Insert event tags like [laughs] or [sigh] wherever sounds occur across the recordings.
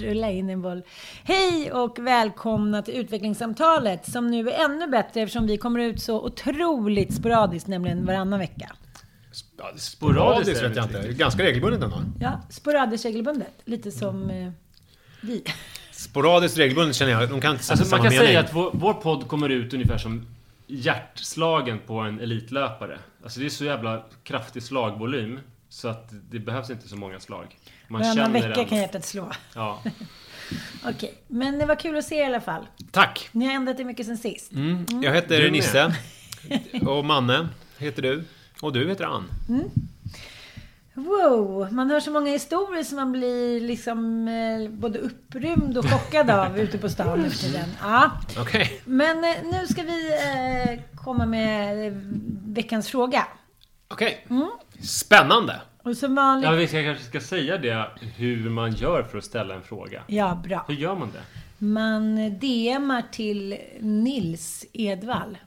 rulla in en boll. Hej och välkomna till utvecklingssamtalet som nu är ännu bättre eftersom vi kommer ut så otroligt sporadiskt, nämligen varannan vecka. Sporadiskt sporadiskt vet jag inte. Ganska regelbundet ändå. Ja, sporadiskt regelbundet. Lite som eh, vi. Sporadiskt regelbundet känner jag. De kan inte Alltså man kan mening. säga att vår, vår podd kommer ut ungefär som hjärtslagen på en elitlöpare. Alltså det är så jävla kraftig slagvolym. Så att det behövs inte så många slag. Man Varannan vecka kan hjärtat slå. Ja. [laughs] Okej, men det var kul att se er i alla fall. Tack! Ni har ändrat er mycket sen sist. Jag Du heter med. Nisse. Och Manne heter du. Och du heter Ann. Wow, man hör så många historier som man blir liksom eh, både upprymd och chockad av [laughs] ute på stan nu för tiden. Ja. Okej. Men eh, nu ska vi eh, komma med eh, veckans fråga. Okej. Mm. Spännande. Och som vanligt... ja, vi ska, kanske ska säga det hur man gör för att ställa en fråga. Ja, bra. Hur gör man det? Man DMar till Nils Edvall.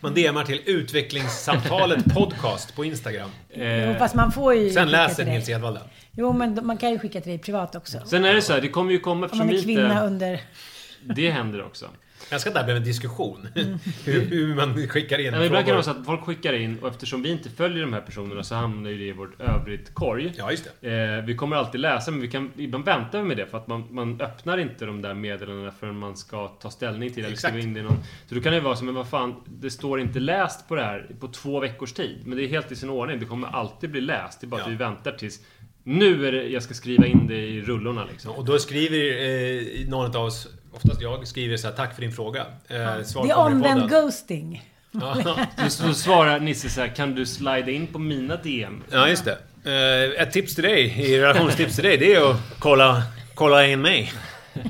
Man DMar till Utvecklingssamtalet podcast på Instagram. Jo, fast man får ju Sen läser. Nils Edvall det. Jo, men man kan ju skicka till dig privat också. Sen är det så här, det kommer ju komma Om man är vi kvinna inte... under... Det händer också. Jag önskar att det här blev en diskussion. Mm. [laughs] hur, hur man skickar in Ja, ibland kan det vara så att folk skickar in och eftersom vi inte följer de här personerna så hamnar ju det i vårt övrigt korg. Ja, just det. Eh, vi kommer alltid läsa, men vi kan, ibland väntar vi med det för att man, man öppnar inte de där meddelandena förrän man ska ta ställning till det. eller Exakt. skriva in det i någon. Så då kan det vara så, men vad fan, det står inte läst på det här på två veckors tid. Men det är helt i sin ordning, det kommer alltid bli läst. Det är bara att Ja. vi väntar tills nu är det, jag ska skriva in det i rullorna liksom. Och då skriver eh, någon av oss, oftast jag, skriver så här Tack för din fråga. Eh, svar Det är omvänd ghosting. Ja, [laughs] Så, så svarar Nisse så här, kan du slida in på mina DM? ja, just det. Eh, ett tips till dig, i relationstips till dig, det är att kolla, kolla in mig. [laughs]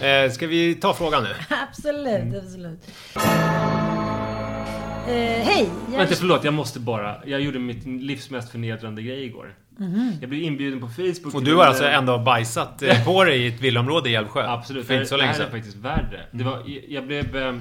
Eh, ska vi ta frågan nu? Absolut, absolut. Eh, hej! Jag... Vänta, förlåt. Jag måste bara... Jag gjorde mitt livs mest förnedrande grej igår. Jag blev inbjuden på Facebook. Och du har alltså ändå bajsat eh, [laughs] på dig i ett villaområde i Älvsjö? Absolut. För inte så det länge här är faktiskt värre. Det var, jag blev... eh,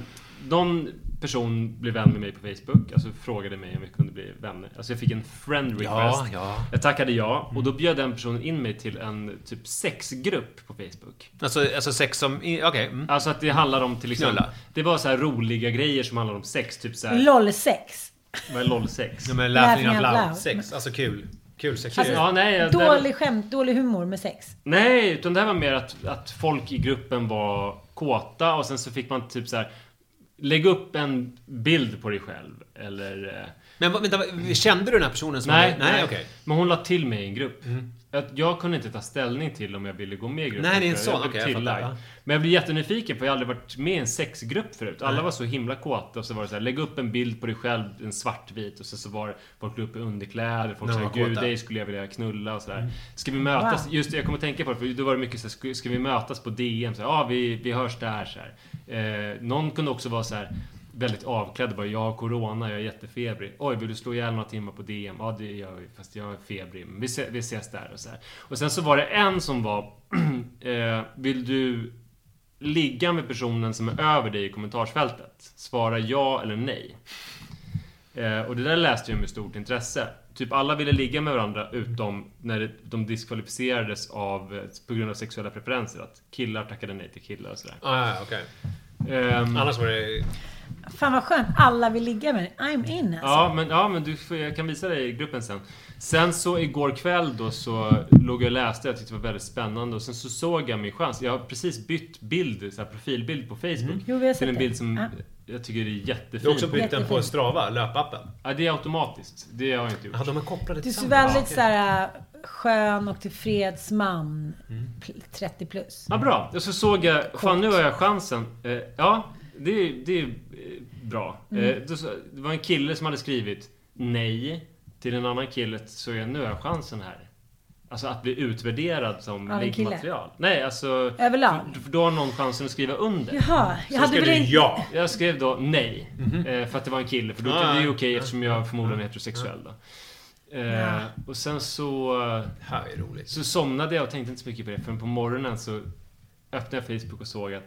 Någon person blev vän med mig på Facebook. Alltså frågade mig om vi kunde bli vänner. Alltså jag fick en friend request. Ja, ja. Jag tackade ja. Och då bjöd den personen in mig till en typ sexgrupp på Facebook. Alltså, alltså sex som... Okej. mm. Alltså att det handlar om till exempel... Knulla. Det var så här roliga grejer som handlar om sex. Typ så här... LOL-sex. Vad är LOL-sex? Ja, men laughing Laughing out out loud. loud. Sex. Alltså kul. Kul sex. Alltså, Ja, nej. jag- Dålig skämt, dålig humor med sex. Nej, utan det här var mer att, att folk i gruppen var kåta och sen så fick man typ så här Lägg upp en bild på dig själv eller... eh, Men vänta, kände du den här personen som... Nej, nej, okej. Mm. Men hon la till mig i en grupp. Att jag kunde inte ta ställning till om jag ville gå med i gruppen. Nej, det är en sån. jag Okej, jag tillagd. fattar, ja. Men jag blev jättenyfiken för jag har aldrig varit med i en sexgrupp förut. Alla var så himla kåta och så var det så här, lägg upp en bild på dig själv, en svartvit och så, så var det folk la upp i underkläder, folk sa gud dig skulle jag vilja knulla och sådär. Ska vi mötas? Wow. Just jag kommer tänka på det för då var det mycket så här, ska, vi mötas på DM? Så ja, vi, vi hörs där så här. Eh, någon kunde också vara så här väldigt avklädd. Bara, jag har corona, jag är jättefebrig. Oj, vill du slå ihjäl några timmar på DM? Ja, det gör vi. Fast jag är febrig. Men vi, se, vi ses där och så här. Och sen så var det en som var... [clears throat] eh, vill du ligga med personen som är över dig i kommentarsfältet? Svara ja eller nej. Eh, och det där läste jag med stort intresse. Typ alla ville ligga med varandra utom när det- de diskvalificerades av, på grund av sexuella preferenser. Att killar tackade nej till killar och sådär. Ah, ja, okej. Ehm, Annars var det... Fan vad skönt. Alla vill ligga med dig. I'm in alltså. Ja, men, ja, men du, får- jag kan visa dig i gruppen sen. Sen så igår kväll då så låg jag och läste, jag tyckte det var väldigt spännande och sen så såg jag min chans. Jag har precis bytt bild, så här profilbild på Facebook. Mm. Jo, vi har sett till en bild som Ja. jag tycker är jättefin. Du har också bytt den på. Strava, löpappen. Ja, det är automatiskt. Det har jag inte gjort. Ja, de är kopplade Du ser tillsammans. väldigt så här skön och tillfreds man. Mm. Pl- 30 plus. Ja, bra. Och så såg jag, fan nu har jag chansen. Eh, ja, det, det är bra. Mm. Eh, så- det var en kille som hade skrivit nej till en annan kille, så jag, nu jag chansen här. Alltså att bli utvärderad som kille? liggmaterial. Nej, alltså... Överlag? För, då har någon chansen att skriva under. Jaha, jag Så hade väl inte... ja. Jag skrev då nej. eh, för att det var en kille. För då Ah, det är ja. okej eftersom jag förmodligen är heterosexuell då. Eh, Ja. Och sen så... eh, Det här är roligt. Så somnade jag och tänkte inte så mycket på det. Förrän på morgonen så öppnade jag Facebook och såg att...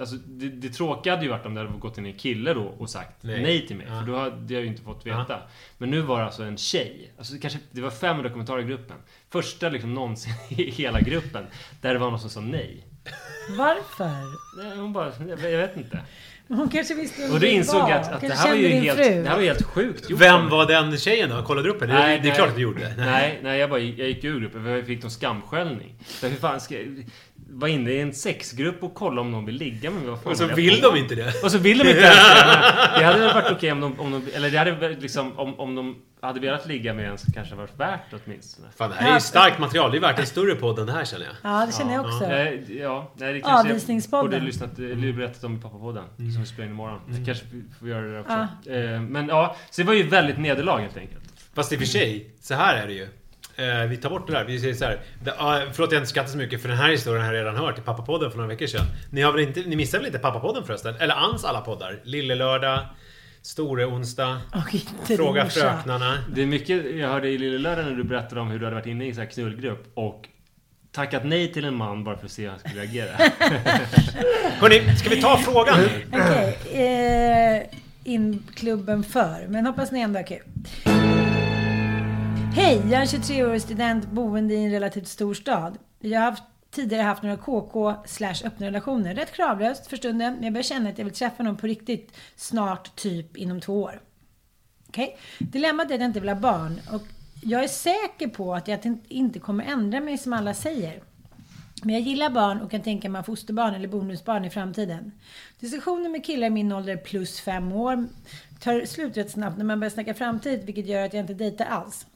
Alltså det, det tråkiga hade ju varit om det hade gått in en kille då och sagt Nej. nej, till mig. Ja. För då hade jag ju inte fått veta. Men nu var det alltså en tjej. Alltså det kanske, det var 500 kommentarer i gruppen. Första liksom någonsin [laughs] i hela gruppen. Där det var någon som sa nej. Varför? Nej, Hon bara, jag vet inte. Hon kanske visste vem Och då du insåg jag att, att det här var ju helt, fru. det här var helt sjukt gjort. Vem var den tjejen då? Kollade du upp henne? Det, det är klart att du gjorde. Nej, nej jag, bara, jag gick ur gruppen för jag fick någon skamskällning. Så hur fan ska jag vara inne i en sexgrupp och kolla om någon vill ligga med mig? Och så vill de inte det. Och så vill de inte ens det. [laughs] Det hade varit okej om de, om de... Eller det hade liksom... Om, om de hade velat ligga med en så kanske det varit värt åtminstone. Fan, det här är ju starkt material. Det är värt en större podd än det här känner jag. Ja, det känner jag också. Ja, nej, det kanske Avvisningspodden. jag borde lyssnat, eller berättat om i pappapodden. Mm. Som vi spelar in imorgon. Det kanske vi får göra det också. Eh, Men ja, så det var ju väldigt nederlag helt enkelt. Fast i och för sig, så här är det ju. Eh, vi tar bort det där. Vi säger så här. Det, förlåt att jag inte skrattar så mycket för den här historien har jag redan hört i pappapodden för några veckor sedan. Ni, har väl inte, ni missar väl inte pappapodden förresten? Eller ans alla poddar? Lille lördag, Store onsdag, inte Fråga fröknarna. Det är mycket, jag hörde i Lille Lördag när du berättade om hur du hade varit inne i en knullgrupp och tackat nej till en man bara för att se hur han skulle reagera. [laughs] Hörni, ska vi ta frågan? Okej. Eh, in klubben för. Men hoppas ni ändå har kul. Hej! Jag är en 23-årig student boende i en relativt stor stad. Jag har haft, tidigare haft några KK slash öppna relationer. Rätt kravlöst för stunden, men jag börjar känna att jag vill träffa någon på riktigt snart, typ inom två år. Okej? Dilemmat är att jag inte vill ha barn. Och jag är säker på att jag inte kommer ändra mig som alla säger. Men jag gillar barn och kan tänka mig fosterbarn eller bonusbarn i framtiden. Diskussioner med killar i min ålder plus fem år tar slut rätt snabbt när man börjar snacka framtid, vilket gör att jag inte dejtar alls.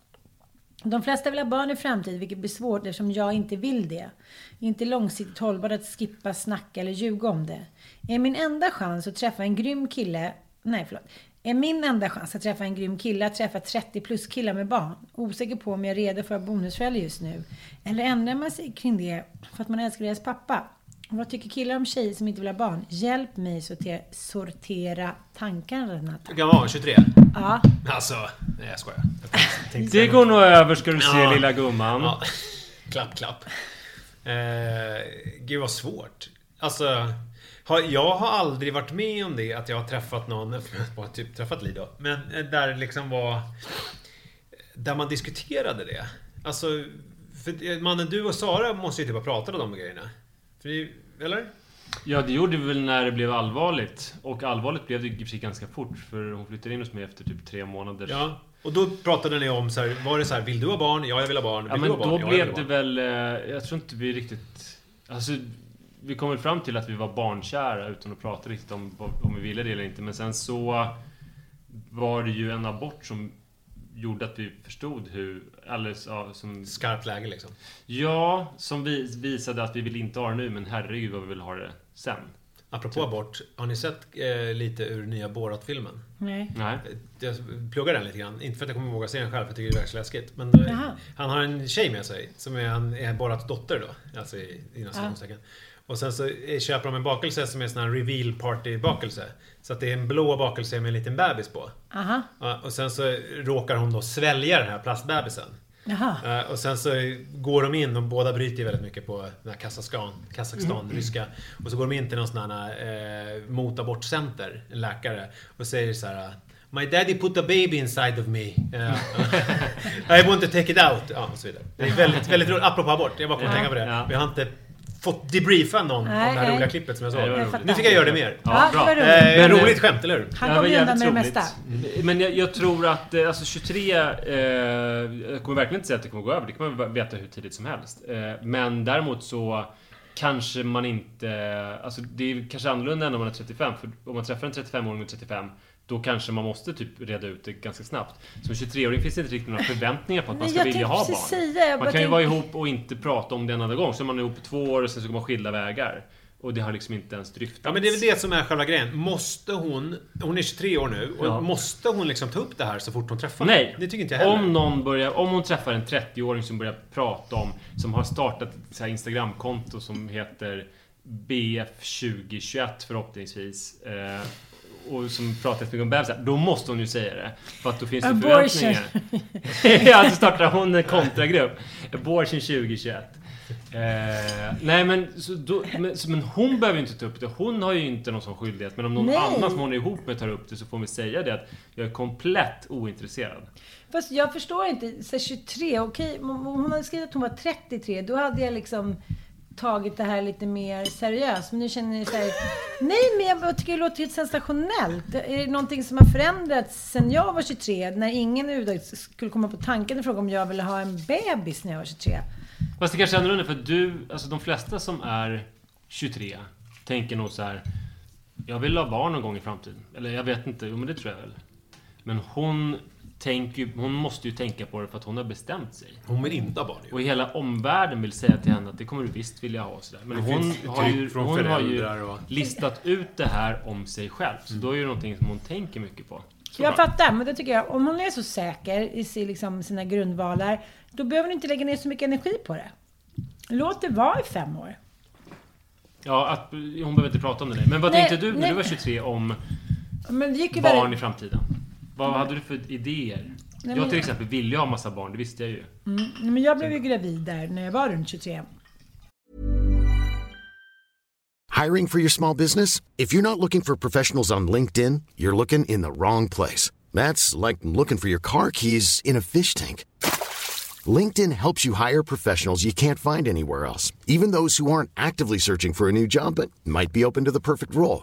De flesta vill ha barn i framtiden, vilket blir svårt eftersom jag inte vill det. Inte långsiktigt hållbart att skippa, snacka eller ljuga om det. Är min enda chans att träffa en grym kille... Nej, förlåt. Är min enda chans att träffa en grym kille att träffa 30 plus killar med barn? Osäker på om jag är redo för att vara bonusförälder just nu. Eller ändrar man sig kring det för att man älskar deras pappa? Vad tycker killar om tjejer som inte vill ha barn? Hjälp mig sortera, sortera tankarna, Renata. Du kan vara 23. Ja, Alltså, nej jag skojar. Jag tänkte- Det går nog över ska du se Ja. lilla gumman. Ja. [laughs] Klapp, klapp. Eh, gud vad svårt. Alltså, har, jag har aldrig varit med om det att jag har träffat någon, [laughs] bara typ träffat Li då, men eh, där det liksom var... Där man diskuterade det. Alltså, för eh, mannen du och Sara måste ju typ ha pratat om de grejerna. För det, eller? Ja, det gjorde vi väl när det blev allvarligt. Och allvarligt blev det i sig ganska fort. För hon flyttade in hos mig efter typ tre månader. Ja. Och då pratade ni om så här, var det så här, vill du ha barn? Ja, jag vill ha barn. Vill Ja, du men ha barn? då ja, blev det barn. väl... eh, Jag tror inte vi riktigt... Alltså, vi kom väl fram till att vi var barnkära utan att prata riktigt om om vi ville det eller inte. Men sen så var det ju en abort som gjorde att vi förstod hur... Alldeles, ja, som, Skarpt läge liksom. ja, som vi, visade att vi vill inte ha det nu, men herregud vad vi vill ha det sen. Apropå abort, har ni sett eh, lite ur nya Borat-filmen? nej. Nej. Jag pluggar den lite grann. Inte för att jag kommer ihåg att se den själv, för jag tycker det är läskigt. Men eh, Jaha. han har en tjej med sig, som är, han är Borats dotter då. Alltså i, inom citationstecken. Och sen så köper de en bakelse som är en sån här reveal party bakelse. Så att det är en blå bakelse med en liten bebis på. Aha. Och sen så råkar hon då svälja den här plastbebisen. Jaha. Eh, och sen så går de in, de båda bryter ju väldigt mycket på den här Kazakstan, Kazakstan Mm. ryska. Och så går de in till någon sån här eh, motabortcenter, en läkare. Och säger så här My daddy put a baby inside of me. [laughs] Eh, [laughs] I want to take it out. Ja, och så vidare. Det är väldigt, väldigt roligt. Apropå abort, jag bara kom att tänka på det. Vi har inte fått debriefa någon om det Nej, här nej. roliga klippet som jag Nej, var såg. Jag. Nu fick jag göra det mer. Ja, Ja, det bra. var roligt. Eh, Men- roligt skämt, eller hur? Han kom ju undan med det mesta. Men jag, jag tror att eh, alltså 23, eh, jag kommer verkligen inte säga att det kommer gå över. Det kan man veta hur tidigt som helst. Eh, men däremot så kanske man inte... Alltså det är kanske annorlunda än om man är 35. För om man träffar en 35-åring med 35 då kanske man måste typ reda ut det ganska snabbt. Som 23-åring finns det inte riktigt några förväntningar på att man ska jag vilja ha barn. säga, man kan ju vara ihop och inte prata om det en annan gång. Så är man ihop två år och sen så går man skilda vägar. Och det har liksom inte ens dryftats. Ja men det är väl det som är själva grejen. Måste hon, hon är 23 år nu, och Ja. måste hon liksom ta upp det här så fort hon träffar Nej. Det tycker inte jag heller. Om någon börjar, om hon träffar en 30-åring som börjar prata om, som har startat ett så här Instagramkonto som heter BF2021 förhoppningsvis. Och som pratar jättemycket om bebisar. Då måste hon ju säga det. För att då finns det Abortion. förväntningar. [laughs] ja, så startar hon en kontragrupp. Abortion 2021. Eh, nej men, så då, men, så, men hon behöver ju inte ta upp det. Hon har ju inte någon sån skyldighet. Men om någon Nej. annan som hon är ihop med tar upp det så får vi säga det att jag är komplett ointresserad. Fast jag förstår inte. Så 23, okej. om Hon hade skrivit att hon var 33. Då hade jag liksom tagit det här lite mer seriöst. Men nu känner ni så här, Nej, men jag tycker det låter helt sensationellt. Är det någonting som har förändrats sen jag var 23? När ingen överhuvudtaget skulle komma på tanken att fråga om jag ville ha en bebis när jag var 23. Fast det kanske är annorlunda för att du, alltså de flesta som är 23 tänker nog så här. Jag vill ha barn någon gång i framtiden. Eller jag vet inte, jo men det tror jag väl. Men hon tänker ju- hon måste ju tänka på det för att hon har bestämt sig. Hon vill inte ha barn ju. Och hela omvärlden vill säga till henne att det kommer du visst vilja ha. och Sådär. Men Det hon, har ju, hon har ju och- listat ut det här om sig själv. Så då är det någonting som hon tänker mycket på. Jag fattar, men det tycker jag. Om hon är så säker i sin, liksom, sina grundvalar, då behöver hon inte lägga ner så mycket energi på det. Låt det vara i fem år. Ja, att, hon behöver inte prata om det. nej. Men vad Nej, tänkte du när nej. du var 23 om Men det gick ju barn i väldigt... framtiden? Vad hade du för idéer? Nej, jag till exempel ville ju ha massa barn, det visste jag ju. Nej, Men jag blev ju gravid där när jag var runt 23. Hiring for your small business? If you're not looking for professionals on LinkedIn, you're looking in the wrong place. That's like looking for your car keys in a fish tank. LinkedIn helps you hire professionals you can't find anywhere else, even those who aren't actively searching for a new job but might be open to the perfect role.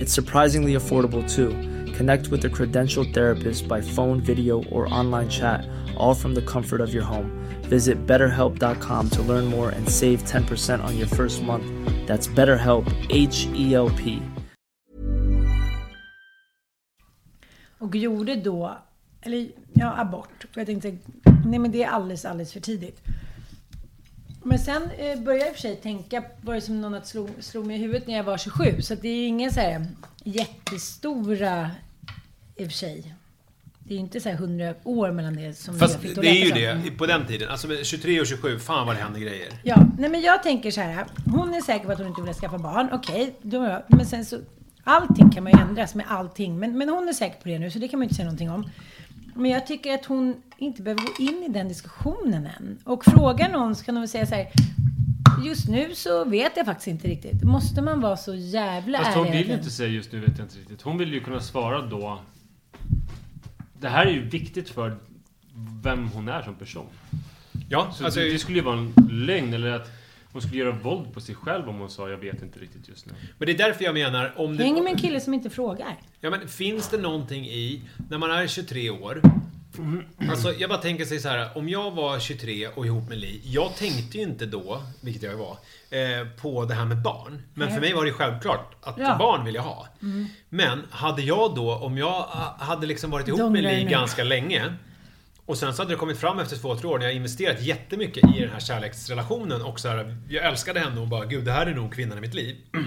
It's surprisingly affordable too. Connect with a credentialed therapist by phone, video, or online chat, all from the comfort of your home. Visit betterhelp.com to learn more and save 10% on your first month. That's BetterHelp, H E L P. Och gjorde då, eller ja, abort. För jag tänkte, nej men det är alldeles, alldeles för tidigt. Men sen eh, började jag i och för sig tänka, var det som någon att slog, slog mig i huvudet när jag var 27. Så det är ju inga så här jättestora, i och för sig. Det är ju inte så här 100 år mellan det som Fast jag fick det är ju det, på den tiden. Alltså med 23 och 27, fan vad det händer grejer. Ja, nej men jag tänker så här. Hon är säker på att hon inte vill skaffa barn. Okej, då, men sen så... Allting kan man ju ändras med allting. Men, men hon är säker på det nu, så det kan man ju inte säga någonting om. Men jag tycker att hon inte behöver gå in i den diskussionen än. Och fråga någon så kan de väl säga så här. Just nu så vet jag faktiskt inte riktigt. Måste man vara så jävla Fast hon ärlig vill ju inte säga just nu vet jag inte riktigt. Hon vill ju kunna svara då. Det här är ju viktigt för vem hon är som person. Ja, Så alltså, det, det skulle ju vara en lögn eller att hon skulle göra våld på sig själv om hon sa jag vet inte riktigt just nu. men det är därför jag menar, om Jag hänger med en det... kille som inte frågar. Ja, men finns det någonting i, när man är 23 år, Alltså jag bara tänker sig så här, om jag var 23 och ihop med Li, jag tänkte ju inte då, vilket jag var, eh, på det här med barn. Men för mig var det självklart att Ja. barn vill jag ha. Men hade jag då, om jag ah, hade liksom varit ihop med Li nu. ganska länge och sen så hade det kommit fram efter två, tre år när jag investerat jättemycket i den här kärleksrelationen och så här, jag älskade henne och bara gud det här är nog kvinnan i mitt liv. [clears throat]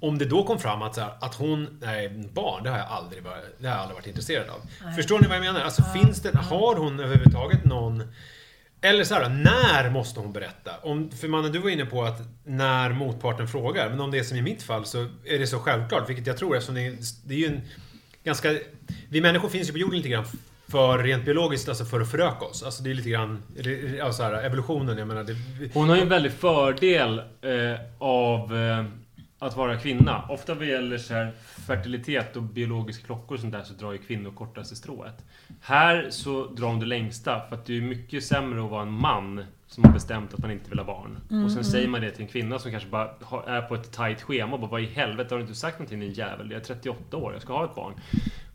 Om det då kom fram att, så här, att hon, nej barn, det har jag aldrig varit, det har jag aldrig varit intresserad av. Förstår ni vad jag menar? Alltså finns det, har hon överhuvudtaget någon Eller så här, när måste hon berätta? Om, för mannen, du var inne på att när motparten frågar. Men om det är som i mitt fall så är det så självklart, vilket jag tror eftersom det är, det är ju en ganska... Vi människor finns ju på jorden lite grann för rent biologiskt, alltså för att föröka oss. Alltså det är lite grann, alltså här, evolutionen, jag menar. Det, Hon har ju en väldig fördel eh, av eh, att vara kvinna. Ofta vad gäller så här fertilitet och biologiska klockor och sånt där så drar ju kvinnor kortaste strået. Här så drar hon det längsta för att det är mycket sämre att vara en man som har bestämt att man inte vill ha barn. Mm, och sen säger man det till en kvinna som kanske bara har- är på ett tight schema och bara vad i helvete har du inte sagt någonting din jävel? Jag är 38 år, jag ska ha ett barn.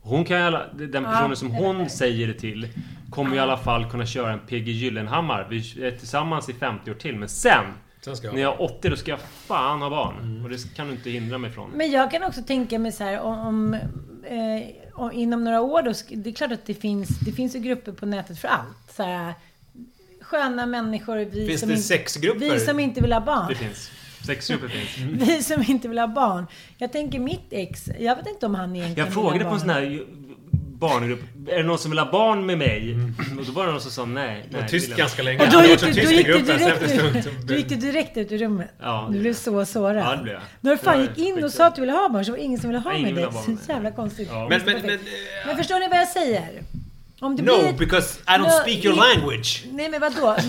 Hon kan alla, den personen som hon säger det till kommer i alla fall kunna köra en PG Gyllenhammar. Vi är tillsammans i 50 år till men sen Sen ska jag när jag är 80 då ska jag fan ha barn. Och det kan du inte hindra mig från. Men jag kan också tänka mig så här om, om, eh, om inom några år då, det är klart att det finns, det finns ju grupper på nätet för allt. Så här, sköna människor, vi Finns som, det in- sexgrupper? vi som inte vill ha barn. Det finns. Sexgrupper finns. [laughs] Vi som inte vill ha barn. Jag tänker mitt ex, jag vet inte om han egentligen Jag frågade på en sån här barngrupp. Är det någon som vill ha barn med mig? Och då var det någon som sa nej. Det var nej tyst ganska länge. Och då gick, du, då gick du direkt ut, du gick du direkt ut ur rummet. Ja, du blev så sårad. Ja, det blev jag. När du fan gick in och sa att du ville ha barn så var det ingen som ville ha Nej, med dig. Så jävla konstigt. Ja. Men, men, men, Men förstår ni vad jag säger? Om det no, blir ett- because I don't No, speak your i- language. Nej men vadå? [laughs]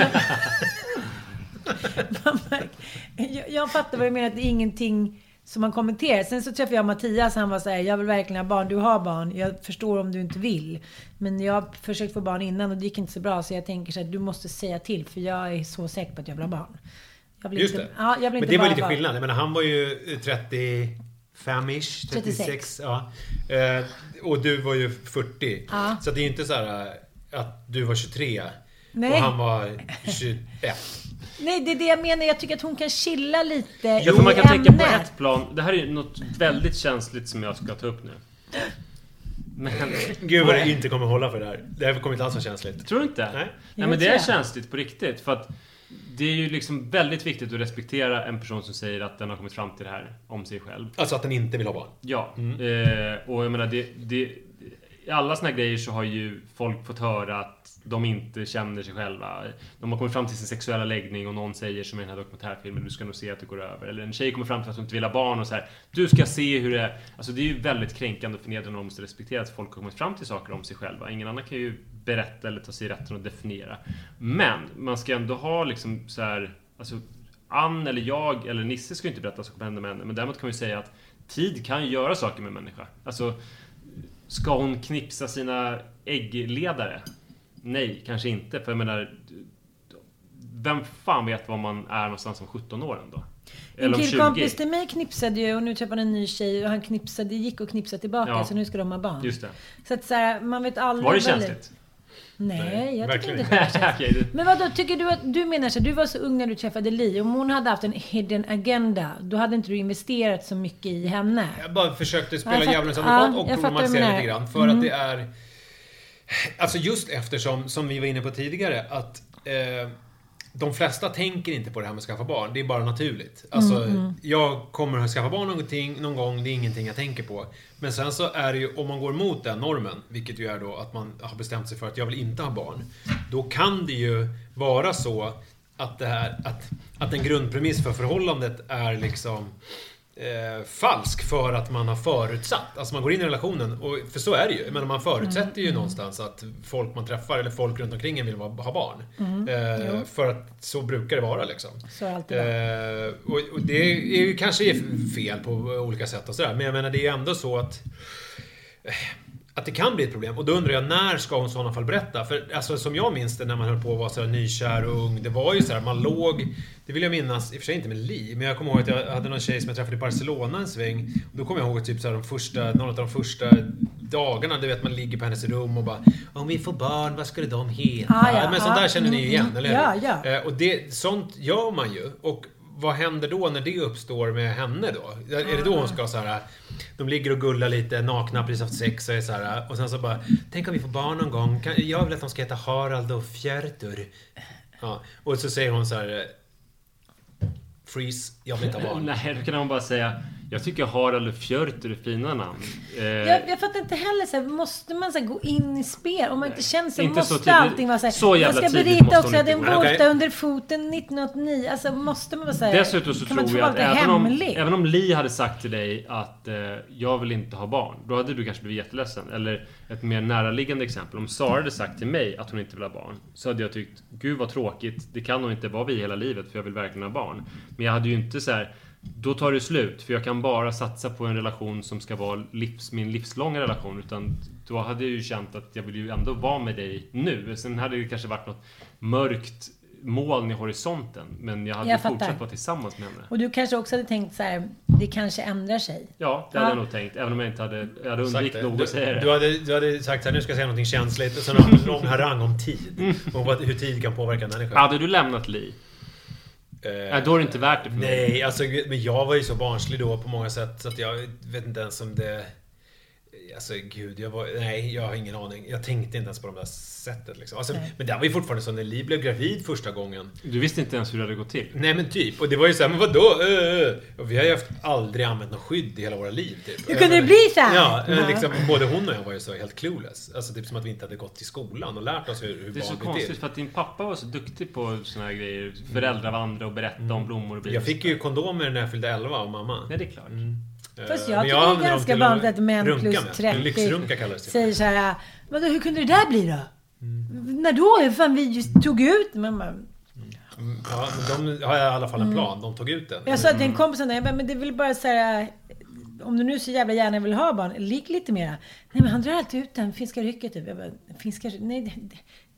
[laughs] Jag, jag fattar vad du menar, att det är ingenting som man kommenterar. Sen så träffade jag Mattias, han var såhär, jag vill verkligen ha barn, du har barn. Jag förstår om du inte vill. Men jag har försökt få barn innan och det gick inte så bra. Så jag tänker så här, du måste säga till för jag är så säker på att jag vill ha barn. Jag vill Just inte, det. Ja, jag vill Men det var lite barn. skillnad. Jag menar, han var ju 35-ish, 36. 36. Ja. Eh, och du var ju 40. Ja. Så det är ju inte så här eh, att du var 23 Nej. och han var 21. Nej, det är det jag menar. Jag tycker att hon kan chilla lite Ja, för man i kan tänka på ämnet. ett plan. Det här är ju något väldigt känsligt som jag ska ta upp nu. Men... Gud vad du inte kommer hålla för det här. Det här kommer inte alls vara känsligt. Tror du inte? Nej. Nej men det är känsligt på riktigt. För att det är ju liksom väldigt viktigt att respektera en person som säger att den har kommit fram till det här om sig själv. Alltså att den inte vill ha barn. Ja. Eh, och jag menar, det, det, i alla såna här grejer så har ju folk fått höra att de inte känner sig själva. De har kommit fram till sin sexuella läggning och någon säger som i den här dokumentärfilmen, du ska nog se att det går över. Eller en tjej kommer fram till att hon inte vill ha barn och så här, du ska se hur det är. Alltså det är ju väldigt kränkande och förnedrande och man måste respektera att folk har kommit fram till saker om sig själva. Ingen annan kan ju berätta eller ta sig rätten att definiera. Men man ska ändå ha liksom så här, alltså Ann eller jag eller Nisse ska ju inte berätta vad som kommer hända med henne. Men däremot kan vi säga att tid kan ju göra saker med en människa. Alltså, ska hon knipsa sina äggledare? Nej, kanske inte. För jag menar, vem fan vet var man är någonstans om 17 år ändå? En Eller om 20? killkompis till mig knipsade ju och nu träffade han en ny tjej och han knipsade, gick och knipsade tillbaka Ja. så nu ska de ha barn. Just det. Så att så här, man vet aldrig... Var det känsligt? Nej, Nej, jag tycker inte det [laughs] Men vad då tycker du att, du menar så du var så ung när du träffade Li. Om hon hade haft en hidden agenda, då hade inte du investerat så mycket i henne. Jag bara försökte spela djävulens advokat ja, och problematisera lite grann. För att det är... Alltså just eftersom, som vi var inne på tidigare, att eh, de flesta tänker inte på det här med att skaffa barn. Det är bara naturligt. Alltså, jag kommer att skaffa barn någonting, någon gång, det är ingenting jag tänker på. Men sen så är det ju, om man går emot den normen, vilket ju är då att man har bestämt sig för att jag vill inte ha barn. Då kan det ju vara så att det här, att, att en grundpremiss för förhållandet är liksom eh, falsk för att man har förutsatt. Alltså man går in i relationen, och, för så är det ju. Men man förutsätter ju någonstans att folk man träffar eller folk runt omkring en vill ha barn. Eh, för att så brukar det vara liksom. Så alltid. Eh, och, och det är ju kanske fel på olika sätt och sådär. Men jag menar det är ju ändå så att att det kan bli ett problem. Och då undrar jag, när ska hon i sådana fall berätta? För alltså, som jag minns det när man höll på att vara så nykär och ung. Det var ju så här, man låg... Det vill jag minnas, i och för sig inte med Li, men jag kommer ihåg att jag hade någon tjej som jag träffade i Barcelona en sväng. Och då kommer jag ihåg typ så här, de första, någon av de första dagarna, du vet man ligger på hennes rum och bara Om vi får barn, vad skulle de heta? Ah, ja, men sånt ja, där känner ni ju igen, mm. eller hur? Ja, ja. Eh, Och det, sånt gör man ju. Och vad händer då när det uppstår med henne då? Är det då hon ska så här... De ligger och gullar lite nakna, precis haft sex och är så här, Och sen så bara... Tänk om vi får barn någon gång. Jag vill att de ska heta Harald och Fjärtur. Ja, och så säger hon så här... Freeze, jag vill inte ha barn. [laughs] Nej, då kan man bara säga Jag tycker Harald och Fjörter är fina namn. Eh, Jag, jag fattar inte heller så här, måste man så här, gå in i spel? Om man inte känner så Inte så måste tidigt. allting vara så här. Så jag jävla ska tidigt berita måste också, jag hade en volta under foten 1989. Alltså måste man vara så här, Dessutom så tror jag att även om, även om Li hade sagt till dig att eh, jag vill inte ha barn. Då hade du kanske blivit jätteledsen. Eller ett mer näraliggande exempel. Om Sara hade sagt till mig att hon inte vill ha barn. Så hade jag tyckt, gud vad tråkigt. Det kan nog inte vara vi hela livet för jag vill verkligen ha barn. Men jag hade ju inte så här. Då tar det slut, för jag kan bara satsa på en relation som ska vara livs, min livslånga relation. Utan då hade jag ju känt att jag vill ju ändå vara med dig nu. Sen hade det kanske varit något mörkt moln i horisonten. Men jag hade Jag fortsatt vara tillsammans med henne. Och du kanske också hade tänkt så här, det kanske ändrar sig. Ja, det hade Ja. jag nog tänkt. Även om jag inte hade... Jag hade undvikit nog Du, att säga det. du, hade, du hade sagt så här, nu ska jag säga någonting känsligt. Och sen en lång harang om tid. Och vad, hur tid kan påverka en människa. Hade du lämnat Li? Nej, då är det inte värt det för mig. Nej, alltså men jag var ju så barnslig då på många sätt så att jag vet inte ens om det... Alltså gud, jag var... Nej, jag har ingen aning. Jag tänkte inte ens på det där sättet liksom. Alltså, men det var ju fortfarande så när Li blev gravid första gången. Du visste inte ens hur det hade gått till. Nej men typ. Och det var ju såhär, men vadå? Uh, vi har ju haft aldrig använt något skydd i hela våra liv. Typ. Hur kunde det bli så här? Ja, eh, Ja. liksom, både hon och jag var ju så helt clueless. Alltså typ som att vi inte hade gått till skolan och lärt oss hur, hur Det är så barn konstigt till. för att din pappa var så duktig på såna här grejer. Föräldravandra och berätta om blommor och bin. Jag fick ju kondomer när jag fyllde 11 av mamma. Nej, det är klart. Fast Eh, jag men tycker det är ganska vanligt att män plus med. 30 En lyxrunka kallades det. säger så här, vadå hur kunde det där bli då? När då? Fan vi just tog ut... Men, Ja, men de har i alla fall en plan. De tog ut den. jag sa till en kompis jag bara, men det är väl bara så här. Om du nu så jävla gärna vill ha barn, lig lite mera. Nej men han drar alltid ut den finska rycket typ. Jag bara, finska? Nej,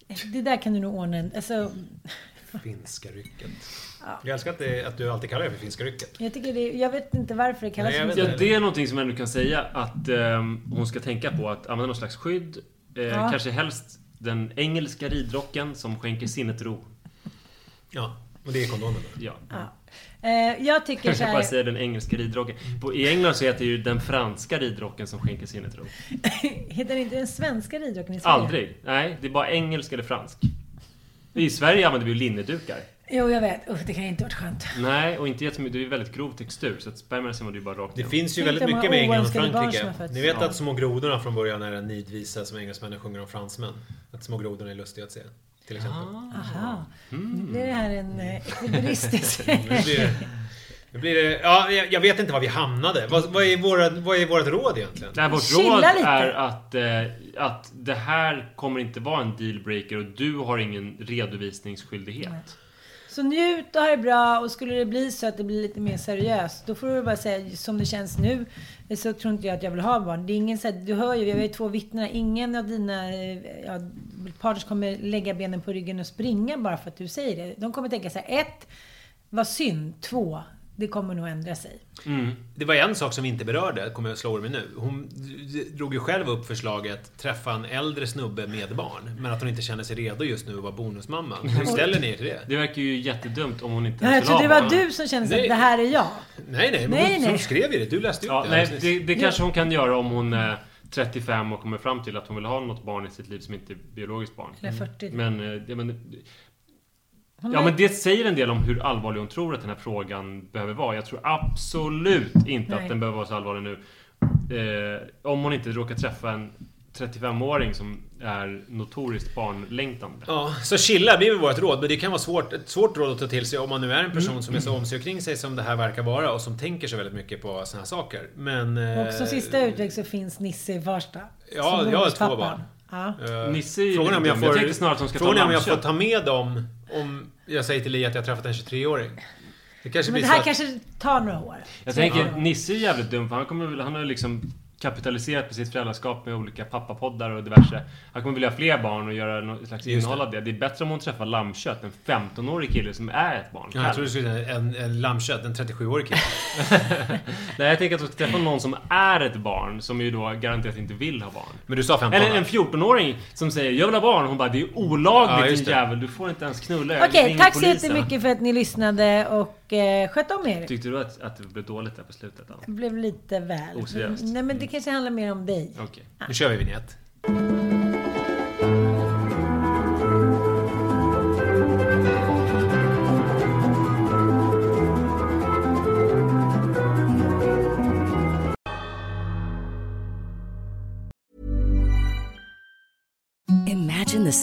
det, det, där kan du nog ordna. Alltså, Finska rycket. Jag älskar att, det, att du alltid kallar det för finska rycket. jag tycker det, jag vet inte varför det kallas Nej, jag finska Ja, det är någonting som ändå kan säga att ehm, hon ska tänka på att använda någon slags skydd. Eh, Ja. Kanske helst den engelska ridrocken som skänker sinnet ro. Ja, och det är kondomen. Ja. Ja. Eh, jag tycker Jag så bara här, säga den engelska ridrocken. På, I England så heter det ju den franska ridrocken som skänker sinnet ro. [laughs] heter det inte den svenska ridrocken i Sverige? Aldrig. Nej, det är bara engelsk eller fransk. I Sverige använder vi ju linnedukar. Jo, jag vet. Usch, det kan inte varit skönt. Nej, och inte jättemycket. Det är väldigt grov textur. Så att spermierna simmar ju bara rakt Det igenom. finns ju Tänk väldigt de mycket med England och oönskade barn som Frankrike. har fötts. Ni vet Ja. att Små grodorna från början är en nidvisa som engelsmännen sjunger om fransmän. Att små grodorna är lustiga att se. Till exempel. Aha. Mm. Nu blir det här en eh, ekvilibristisk... [laughs] Nu blir det... Nu blir det ja, jag jag vet inte var vi hamnade. Vad, vad, är, våra, vad är vårt råd egentligen? Nej, vårt Chilla råd lite. är att, eh, att det här kommer inte vara en dealbreaker och du har ingen redovisningsskyldighet. Så njut och ha det bra och skulle det bli så att det blir lite mer seriöst då får du bara säga som det känns nu så tror inte jag att jag vill ha barn. Det är ingen så här, du hör ju, vi har ju två vittnen. Ingen av dina eh, ja, partners kommer lägga benen på ryggen och springa bara för att du säger det. De kommer tänka så här, ett, vad synd. Två, det kommer nog ändra sig. Det var en sak som vi inte berörde, kommer jag slå mig nu. Hon drog ju själv upp förslaget träffa en äldre snubbe med barn. Men att hon inte känner sig redo just nu att vara bonusmamma. Hur ställer ni er till det? Det verkar ju jättedumt om hon inte Ja, jag ens vill trodde det ha var barn. du som kände Nej. att det här är jag. Nej, nej, men Nej, hon, nej. hon skrev ju det. Du läste Ja, det. nej, det, det kanske hon kan göra om hon är 35 och kommer fram till att hon vill ha något barn i sitt liv som inte är biologiskt barn. Eller 40. Men, eh, ja, men, Hon ja, men det säger en del om hur allvarlig hon tror att den här frågan behöver vara. Jag tror absolut inte Nej. att den behöver vara så allvarlig nu. Eh, om hon inte råkar träffa en 35-åring som är notoriskt barnlängtande. Ja, så chilla blir väl vårt råd. Men det kan vara svårt, ett svårt råd att ta till sig om man nu är en person Mm. som är så omsorg kring sig som det här verkar vara och som tänker så väldigt mycket på såna här saker. Men... Och eh, sista utväg så finns Nisse i Farsta. Ja, jag har två barn. Ja. eh, Nisse är ju Frågan är om jag får... Jag tänkte snarare att de ska ta frågan är om jag får ta med dem om jag säger till Li att jag har träffat en 23-åring. Det kanske Men blir det här att... kanske tar några år. Jag tänker, Nisse är jävligt dum för han kommer väl, han har liksom kapitaliserat på sitt föräldraskap med olika pappapoddar och diverse. Han kommer vilja ha fler barn och göra något slags Just innehåll av det. Det är bättre om hon träffar lammkött, en 15-årig kille som är ett barn Ja, jag tror du skulle säga en, en lammkött, en 37-årig kille. [laughs] Nej, jag tänker att hon ska träffa någon som är ett barn, som ju då garanterat inte vill ha barn. Men du sa 15 Eller en 14-åring som säger 'Jag vill ha barn' hon bara 'Det är olagligt Ja, din jävel, du får inte ens knulla' Okej, ringer tack så polisen." jättemycket för att ni lyssnade och eh, sköt om er. Tyckte du att, att det blev dåligt där på slutet? Anna? Det blev lite väl. Oseriöst? Mm. Nej, men det mm. kanske handlar mer om dig. Okej. Okay. Nu kör vi vignett.